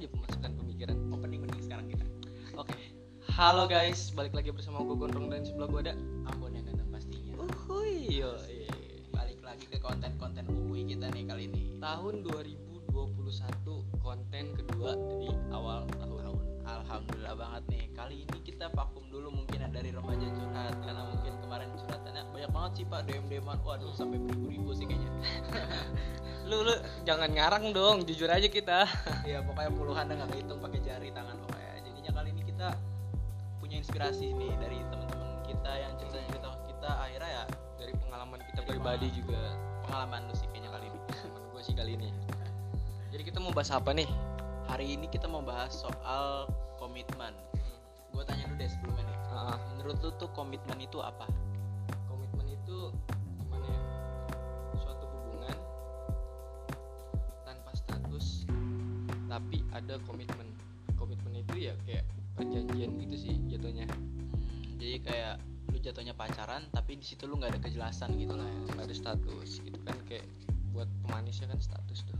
aja pemasukan pemikiran opening mending sekarang kita. Oke. Halo guys balik lagi bersama gue Gondrong dan sebelah gue ada Ambon yang ganteng pastinya. Uhuy. Yo balik lagi ke konten-konten UI kita nih kali ini. Tahun 2021 konten kedua di awal tahun. Tahun alhamdulillah banget nih. Kali ini kita vakum dulu mungkin dari remaja curhat karena banyak banget sih pak dm dman waduh sampai beribu-ribu sih kayaknya. Lu lu jangan ngarang dong jujur aja kita. Ya pokoknya puluhan nggak kehitung pakai jari tangan pokoknya. Jadinya kali ini kita punya inspirasi nih dari teman-teman kita yang cerita cerita kita akhirnya ya dari pengalaman kita Dari pribadi pengalaman. juga. Pengalaman lu sih kayaknya kali ini. Gue sih kali ini jadi kita mau bahas apa nih? Hari ini kita mau bahas soal komitmen. Gue tanya dulu deh sebelumnya nih. Ah, ah. menurut lu tuh komitmen itu apa itu gimana ya? Suatu hubungan tanpa status tapi ada komitmen. Komitmen itu ya kayak perjanjian gitu sih jatuhnya. Jadi kayak lu jatuhnya pacaran tapi di situ lu nggak ada kejelasan gitu lah ya. nggak ada status gitu kan kayak buat pemanisnya kan status tuh.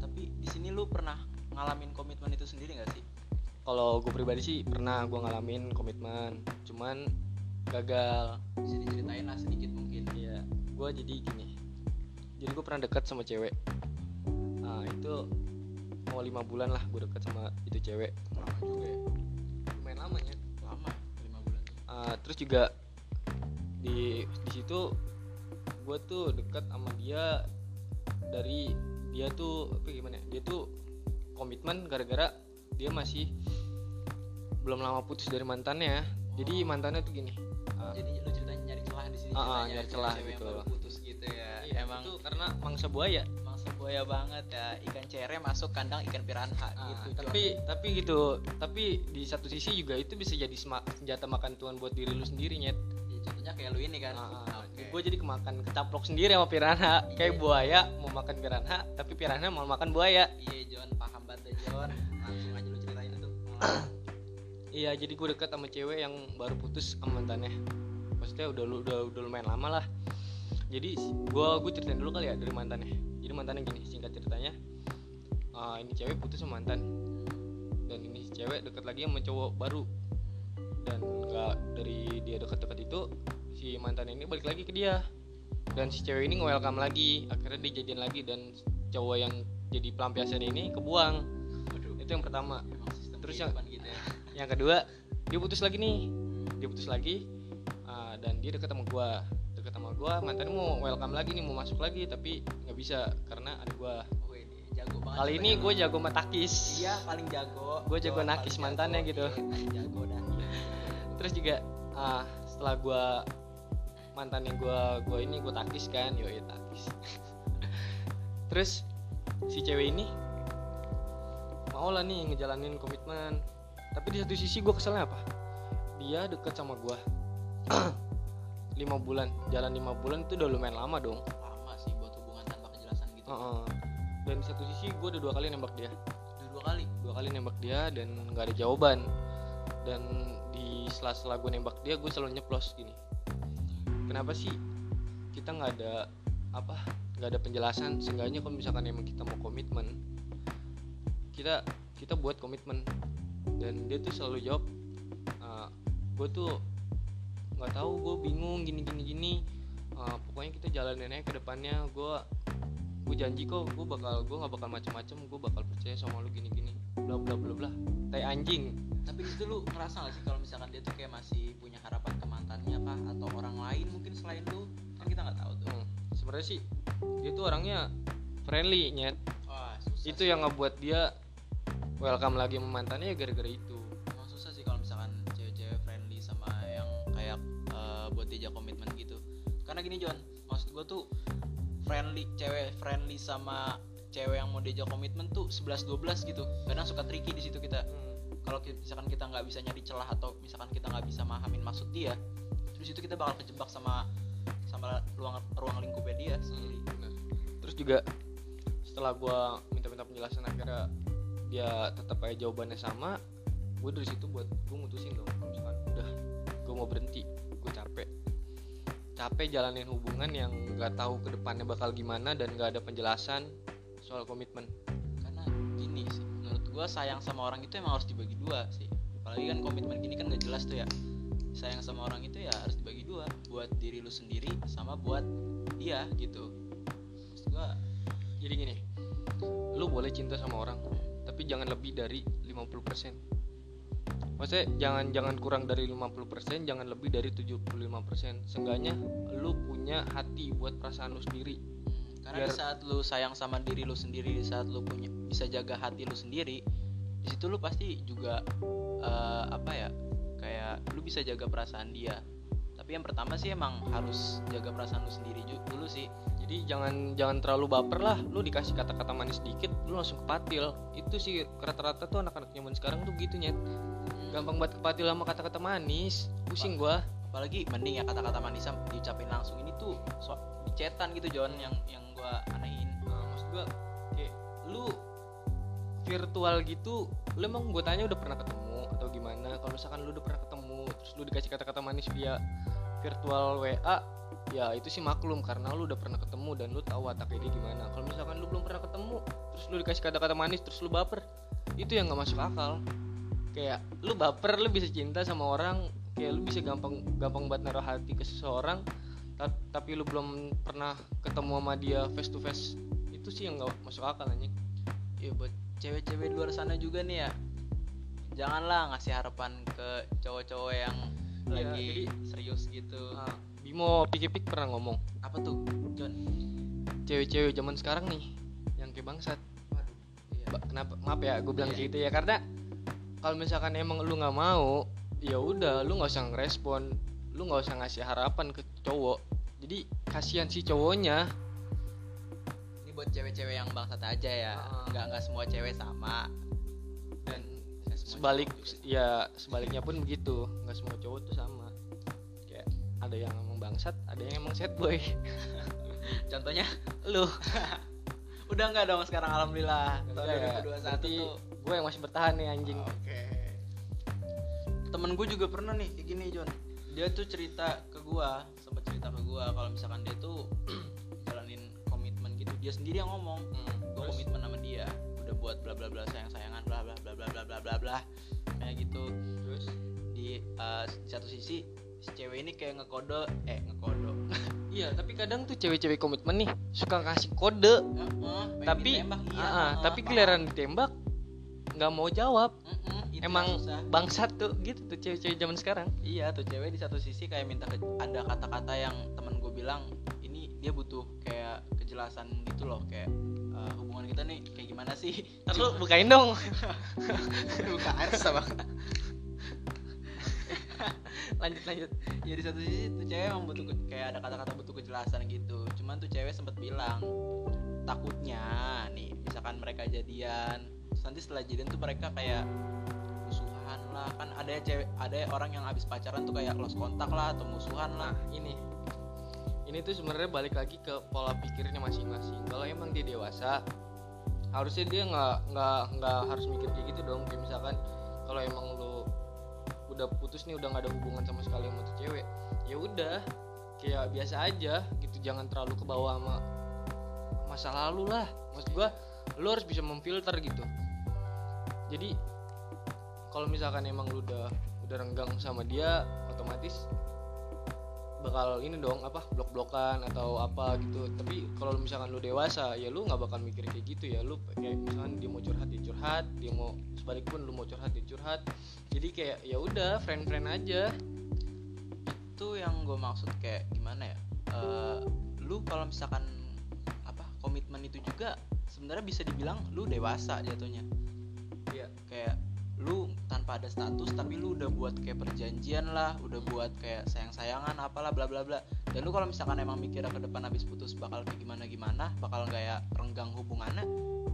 Tapi di sini lu pernah ngalamin komitmen itu sendiri nggak sih? Kalau gue pribadi sih pernah gue ngalamin komitmen cuman gagal bisa diceritain lah sedikit mungkin Iya, gue jadi gini. Jadi gue pernah dekat sama cewek. Nah itu mau lima bulan lah gue dekat sama itu cewek. lama juga ya Lumayan lamanya. lama lima bulan Ah, terus juga di di situ gue tuh dekat sama dia dari dia tuh apa gimana? ya, Dia tuh komitmen gara-gara dia masih belum lama putus dari mantannya. Jadi Oh. mantannya tuh gini. Ah, jadi lu ceritanya nyari celah di sini Ah, ah, ceritanya, nyari celah cewek yang gitu. baru putus gitu ya iya, emang itu karena mangsa buaya. mangsa buaya banget ya ikan cere masuk kandang ikan piranha Ah, gitu tapi tapi gitu tapi di satu sisi juga itu bisa jadi senjata makan tuan buat diri lu sendiri nyet Jon. ya, contohnya kayak lu ini kan Ah, Oke. gue jadi kemakan kecaplok sendiri sama piranha kayak Iya. buaya mau makan piranha tapi piranha mau makan buaya iya John paham banget John langsung aja lu ceritain itu. iya jadi gue dekat sama cewek yang baru putus sama mantannya. Maksudnya udah udah udah lumayan lama lah. Jadi gue gue ceritain dulu kali ya dari mantannya. Jadi mantannya gini singkat ceritanya. Ah, ini cewek putus sama mantan. Dan ini cewek deket lagi sama cowok baru. Dan nggak dari dia deket-deket itu si mantan ini balik lagi ke dia. Dan si cewek ini nge-welcome lagi. Akhirnya dia jadian lagi dan cowok yang jadi pelampiasan ini kebuang. Waduh, itu yang pertama. Terus yang- gitu ya yang kedua dia putus lagi nih. Dia putus lagi ah, dan dia deket sama gua. Deket sama gua mantannya mau welcome lagi nih mau masuk lagi tapi nggak bisa karena ada gua. Oh ini jago banget kali ini gue jago matakis iya paling jago. Gua jago nakis mantannya jago. gitu. Iya, jago dah terus juga ah, setelah gua mantannya gua gua ini gua takis kan. Yo takis. Terus si cewek ini mau lah nih ngejalanin komitmen tapi di satu sisi gue keselnya apa? Dia deket sama gua. Lima bulan. Jalan lima bulan itu udah lumayan lama dong. Lama sih buat hubungan tanpa kejelasan gitu. Heeh. dan di satu sisi gue udah dua kali nembak dia. Udah dua kali? Dua kali nembak dia dan nggak ada jawaban. Dan di sela-sela gue nembak dia gue selalu nyeplos gini. Kenapa sih kita nggak ada apa nggak ada penjelasan? Seenggaknya kalau misalkan emang kita mau komitmen kita kita buat komitmen dan dia tuh selalu jawab gue tuh nggak tahu gue bingung gini gini gini. Eh, pokoknya kita jalanin aja ke depannya. Gue gue janji kok gue bakal gue nggak bakal macem-macem. Gue bakal percaya sama lu gini gini. Bla bla bla bla. Tai anjing. Tapi di situ lu ngerasa gak sih kalau misalkan dia tuh kayak masih punya harapan ke mantannya kah atau orang lain mungkin selain lu? Kan kita nggak tahu tuh. Hmm, sebenarnya sih dia tuh orangnya friendly nyet. Wah susah itu sih. yang ngebuat dia welcome lagi sama mantannya ya gara-gara itu. Emang susah sih kalau misalkan cewek-cewek friendly sama yang kayak eh, buat diajak komitmen gitu. Karena gini John maksud gue tuh friendly cewek friendly sama cewek yang mau diajak komitmen tuh 11-12 gitu. Kadang suka tricky di situ kita. Kalau ki- misalkan kita nggak bisa nyari celah atau misalkan kita nggak bisa mahamin maksud dia terus itu kita bakal kejebak sama sama ruang ruang lingkupnya dia sendiri. Bener. terus juga setelah gua minta-minta penjelasan akhirnya dia tetap aja jawabannya sama. Gue dari situ buat gue mutusin dong misalkan udah gue mau berhenti gue capek. Capek jalanin hubungan yang nggak tahu ke depannya bakal gimana dan nggak ada penjelasan soal komitmen. Karena gini sih menurut gue sayang sama orang itu emang harus dibagi dua sih. Apalagi kan komitmen gini kan gak jelas tuh ya. Sayang sama orang itu ya harus dibagi dua buat diri lu sendiri sama buat dia gitu. Maksud gue jadi gini lu boleh cinta sama orang jangan lebih dari 50% maksudnya jangan jangan kurang dari 50% jangan lebih dari 75% seenggaknya lu punya hati buat perasaan lu sendiri. Hmm, karena di Biar- saat lu sayang sama diri lu sendiri di saat lu punya bisa jaga hati lu sendiri di situ lu pasti juga eh, apa ya kayak lu bisa jaga perasaan dia. Tapi yang pertama sih emang harus jaga perasaan lu sendiri dulu sih jadi jangan jangan terlalu baper lah. Lu dikasih kata-kata manis dikit lu langsung kepatil. Itu sih rata-rata tuh anak-anak zaman sekarang tuh gitu nyet. Gampang banget kepatil sama kata-kata manis. Pusing gua. Apalagi mending ya kata-kata manis diucapin langsung ini tuh so dicetan gitu John yang yang gua anehin Nah, maksud gua kayak lu virtual gitu lu emang gue tanya udah pernah ketemu atau gimana? Kalau misalkan lu udah pernah ketemu terus lu dikasih kata-kata manis via virtual WA ya itu sih maklum karena lu udah pernah ketemu dan lu tahu wataknya dia gimana. Kalau misalkan lu belum pernah ketemu terus lu dikasih kata-kata manis terus lu baper itu yang nggak masuk akal. Kayak lu baper lu bisa cinta sama orang kayak lu bisa gampang gampang banget naruh hati ke seseorang ta- tapi lu belum pernah ketemu sama dia face to face itu sih yang nggak masuk akal anjing. Ya buat cewek-cewek luar sana juga nih ya. Janganlah ngasih harapan ke cowok-cowok yang Iya, lagi Bimo pikir-pikir pernah ngomong apa tuh John? Cewek-cewek zaman sekarang nih yang kayak bangsat. Waduh iya. Ba- kenapa? Maaf ya gue bilang Iya. gitu ya karena kalau misalkan emang lu nggak mau ya udah lu nggak usah ngerespon lu nggak usah ngasih harapan ke cowok. Jadi kasihan si cowoknya. Ini buat cewek-cewek yang bangsat aja ya Ah. nggak nggak semua cewek sama. Dan sebalik ya sebaliknya pun begitu nggak semua cowok tuh sama ada yang emang bangsat ada yang emang sad boy. Contohnya? Lu. Udah nggak dong sekarang alhamdulillah. Tahun 2021 berarti tuh. gue yang masih bertahan nih anjing. Oke. Temen gue juga pernah nih kayak gini John. Dia tuh cerita ke gua, sempat cerita ke gua kalau misalkan dia tuh jalanin komitmen gitu. Dia sendiri yang ngomong, Hmm, gue komitmen sama dia, udah buat bla bla bla sayang sayangan bla bla bla bla bla bla bla bla. Kayak gitu. terus? Di, di satu sisi si cewek ini kayak ngekode, eh ngekode. Iya, tapi kadang tuh cewek-cewek komitmen nih suka kasih kode, pengen tapi ditembak, iya, ah, heeh, tapi giliran ditembak nggak mau jawab. Itu yang Emang bangsat tuh gitu tuh cewek-cewek zaman sekarang. Iya tuh cewek di satu sisi kayak minta ke- ada kata-kata yang temen gue bilang ini dia butuh kayak kejelasan gitu loh kayak eh, hubungan kita nih kayak gimana sih? Lu bukain dong. buka air sama. Lanjut lanjut. ya di satu sisi tuh cewek emang butuh kayak ada kata-kata butuh kejelasan gitu. Cuman tuh cewek sempet bilang takutnya nih misalkan mereka jadian terus nanti setelah jadian tuh mereka kayak musuhan lah kan ada ya cewek ada ya orang yang habis pacaran tuh kayak lost kontak lah atau musuhan lah Nah, ini ini tuh sebenarnya balik lagi ke pola pikirnya masing-masing. Kalau emang dia dewasa, harusnya dia nggak nggak nggak harus mikir kayak gitu dong. Kayak misalkan kalau emang lu udah putus nih udah nggak ada hubungan sama sekali sama tuh cewek, ya udah kayak biasa aja gitu. Jangan terlalu ke bawah sama masa lalu lah. Maksud gua, lu harus bisa memfilter gitu. Jadi kalau misalkan emang lu udah udah renggang sama dia, otomatis bakal ini dong apa blok-blokan atau apa gitu. Tapi kalau misalkan lu dewasa ya lu nggak bakal mikir kayak gitu ya. Lu kayak misalkan dia mau curhat dia curhat. Dia mau sebalikpun lu mau curhat dia curhat. Jadi kayak ya udah friend friend aja. Itu yang gue maksud kayak gimana ya? Eh, lu kalau misalkan apa komitmen itu juga sebenarnya bisa dibilang lu dewasa jatuhnya. Iya. kayak lu tanpa ada status tapi lu udah buat kayak perjanjian lah udah buat kayak sayang sayangan apalah bla bla bla. Dan lu kalau misalkan emang mikirnya ke depan habis putus bakal kayak gimana gimana bakal kayak renggang hubungannya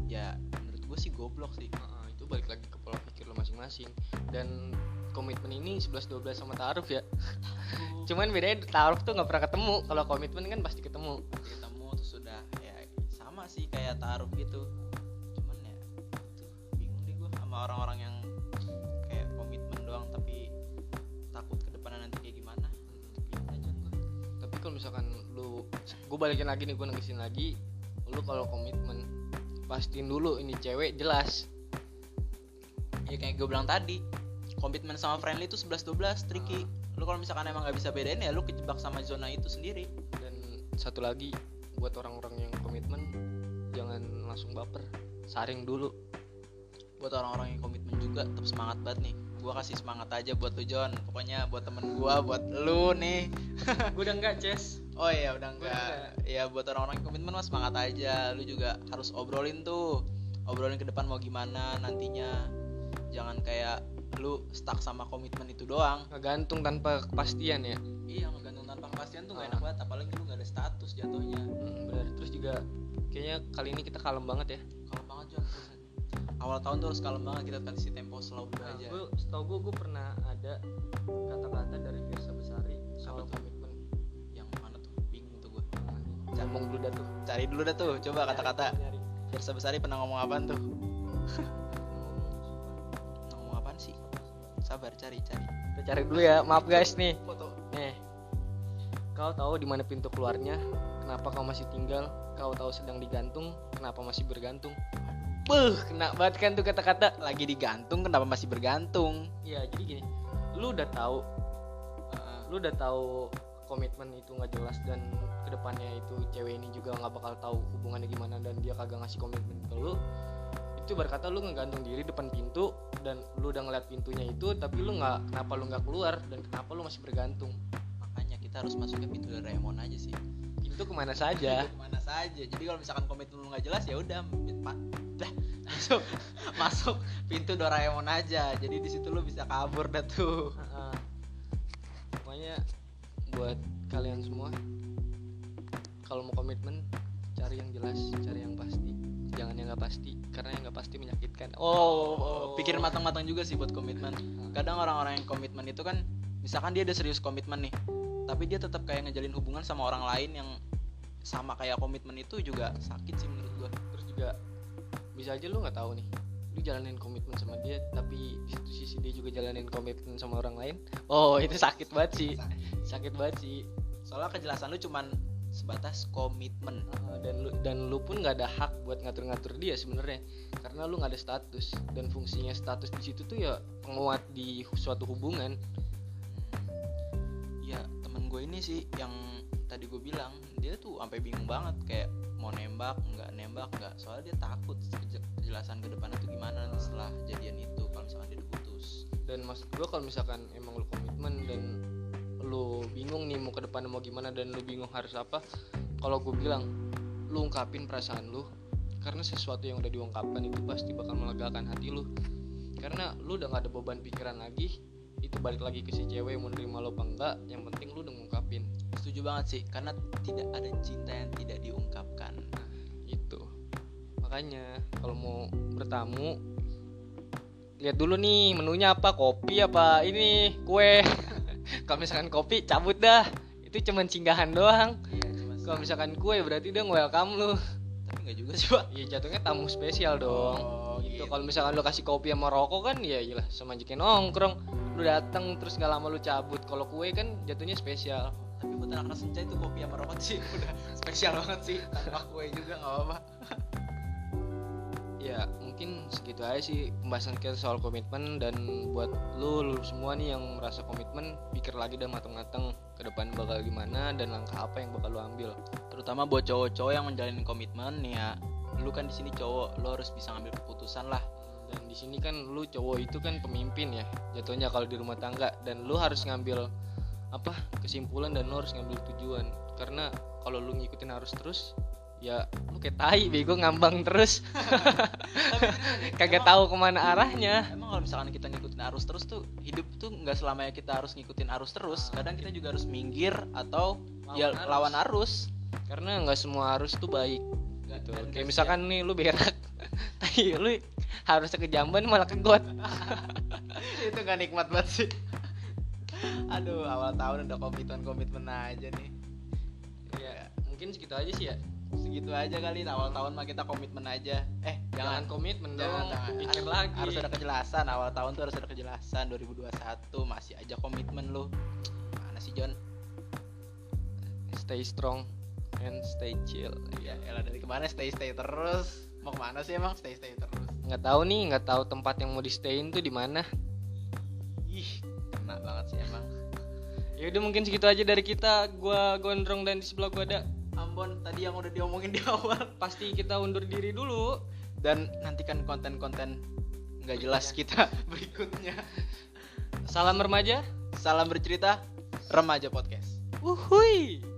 ya menurut gue sih goblok sih. Heeh, itu balik lagi ke pola pikir lu masing-masing. Dan komitmen ini 11-12 sama taruh ya. Cuman bedanya taruh tuh nggak pernah ketemu. Kalau komitmen kan pasti ketemu. Ketemu terus sudah ya sama sih kayak taruh gitu. Cuman ya itu bingung deh gue sama orang-orang yang gue balikin lagi nih gue negesin lagi. Lu kalau komitmen pastiin dulu ini cewek jelas. Ya kayak gue bilang tadi komitmen sama friendly itu 11-12 tricky. Lu kalau misalkan emang nggak bisa bedain ya lu kejebak sama zona itu sendiri. Dan satu lagi buat orang-orang yang komitmen jangan langsung baper. Saring dulu. Buat orang-orang yang komitmen juga tetap semangat banget nih. Gua kasih semangat aja buat lu John pokoknya buat temen gua buat lu nih. Gue udah enggak Ces oh iya udah enggak ya buat orang-orang yang komitmen mah semangat aja. Lu juga harus obrolin tuh. Obrolin ke depan mau gimana nantinya. Jangan kayak lu stuck sama komitmen itu doang. Ngegantung tanpa kepastian ya. Iya ngegantung tanpa kepastian tuh gak Ah. enak banget apalagi lu gak ada status jatuhnya. Hmm, benar terus juga kayaknya kali ini kita kalem banget ya. Kalem banget John awal tahun tuh harus kalem banget kita kasih tempo slow nah, aja. gue setahu gue gue pernah ada kata-kata dari Firsa Besari soal komitmen ngomong dulu dah tuh. Cari dulu dah tuh. Coba kata-kata. Firsa Besari pernah ngomong apaan tuh? Ngomong apaan sih? Sabar cari cari. Kita cari dulu ya. Maaf guys nih. Foto. Nih. Kau tahu di mana pintu keluarnya? Kenapa kau masih tinggal? Kau tahu sedang digantung? Kenapa masih bergantung? Beuh, kena banget kan tuh kata-kata. Lagi digantung kenapa masih bergantung? Ya jadi gini. Lu udah tahu Heeh. lu udah tahu komitmen itu nggak jelas dan ke depannya itu cewek ini juga nggak bakal tahu hubungannya gimana dan dia kagak ngasih komitmen ke lu itu berkata lu ngegantung diri depan pintu dan lu udah ngeliat pintunya itu tapi lu nggak kenapa lu nggak keluar dan kenapa lu masih bergantung? Makanya kita harus masuknya pintu Doraemon aja sih. Pintu ke mana saja. Pintu ke mana saja. Jadi kalau misalkan komitmen lu nggak jelas ya udah dah masuk masuk pintu Doraemon aja. Jadi di situ lu bisa kabur dah tuh. Pokoknya buat kalian semua kalau mau komitmen cari yang jelas cari yang pasti. Jangan yang nggak pasti karena yang nggak pasti menyakitkan. Oh, oh, pikir matang-matang juga sih buat komitmen. Kadang orang-orang yang komitmen itu kan, misalkan dia ada serius komitmen nih, tapi dia tetap kayak ngejalin hubungan sama orang lain yang sama kayak komitmen itu juga sakit sih menurut gua. terus juga bisa aja lu nggak tahu nih lu jalanin komitmen sama dia tapi di satu sisi dia juga jalanin komitmen sama orang lain. Oh itu sakit banget sih. Sakit banget sih. Soalnya kejelasan lu cuman sebatas komitmen. Uh, dan lu dan lu pun nggak ada hak buat ngatur-ngatur dia sebenarnya. Karena lu nggak ada status. Dan fungsinya status di situ tuh ya penguat di suatu hubungan. Ya temen gue ini sih yang tadi gue bilang dia tuh sampai bingung banget kayak mau nembak nggak nembak nggak. Soalnya dia takut keje- kejelasan ke depannya tuh gimana nanti setelah jadian itu kalau misalkan dia udah putus dan maksud gua kalau misalkan emang lu komitmen dan lu bingung nih mau ke depannya mau gimana dan lu bingung harus apa kalau gue bilang lu ungkapin perasaan lu karena sesuatu yang udah diungkapkan itu pasti bakal melegakan hati lu. Karena lu udah gak ada beban pikiran lagi itu balik lagi ke si cewek mau nerima lo apa enggak yang penting lu udah ngungkapin. Setuju banget sih karena tidak ada cinta yang tidak diungkapkan. Itu makanya kalau mau bertamu lihat dulu nih menunya apa kopi apa ini kue kalau misalkan kopi cabut dah. Itu cuman singgahan doang. Iya kalau misalkan kue berarti dia welcome lu. Tapi nggak juga sih pak. Ya jatuhnya tamu spesial dong. Oh, gitu. gitu. kalau misalkan lu kasih kopi sama rokok kan ya iyalah sama jikin nongkrong. Lu datang terus gak lama lu cabut. Kalau kue kan jatuhnya spesial. Tapi buat anak senja itu kopi sama rokok sih? Udah spesial banget sih. Tanpa kue juga nggak apa-apa. Ya mungkin segitu aja sih pembahasan kita soal komitmen dan buat lu, lu semua nih yang merasa komitmen pikir lagi dan matang-matang ke depan bakal gimana dan langkah apa yang bakal lu ambil. Terutama buat cowok-cowok yang menjalin komitmen nih ya lu kan di sini cowok lu harus bisa ngambil keputusan lah. Dan di sini kan lu cowok itu kan pemimpin ya jatuhnya kalau di rumah tangga dan lu harus ngambil apa kesimpulan dan lu harus ngambil tujuan. Karena kalau lu ngikutin harus terus ya lu kayak tai bego ngambang terus. Kagak tahu ke mana arahnya. emang kalau misalkan kita ngikutin arus terus tuh hidup tuh nggak selamanya kita harus ngikutin arus terus. Kadang kita juga harus minggir atau ya Lawan arus. lawan arus. Karena nggak semua arus tuh baik. Nggak- gitu kayak nggak misalkan nih lu berak. Tapi lu harusnya ke jamban malah ke got. Itu gak nikmat banget sih. Aduh awal tahun udah komitmen komitmen aja nih. Ya mungkin segitu aja sih ya segitu aja kali awal tahun mah kita komitmen aja. Eh jangan jangan. komitmen jangan, dong. jangan. pikir Harus- lagi. harus ada kejelasan awal tahun tuh harus ada kejelasan. 2021 masih aja komitmen lu. Mana sih John stay strong and stay chill. Ya elah dari kemarin stay stay terus. Mau ke mana sih emang? Stay stay terus. Nggak tahu nih nggak tahu tempat yang mau di stayin tuh di mana. Ih kena banget sih emang. Ya udah mungkin segitu aja dari kita. Gua gondrong dan di sebelah gua ada tadi yang udah diomongin di awal. Pasti kita undur diri dulu. Dan nantikan konten-konten nggak jelas kita berikutnya. Salam remaja. Salam bercerita remaja podcast. Uhui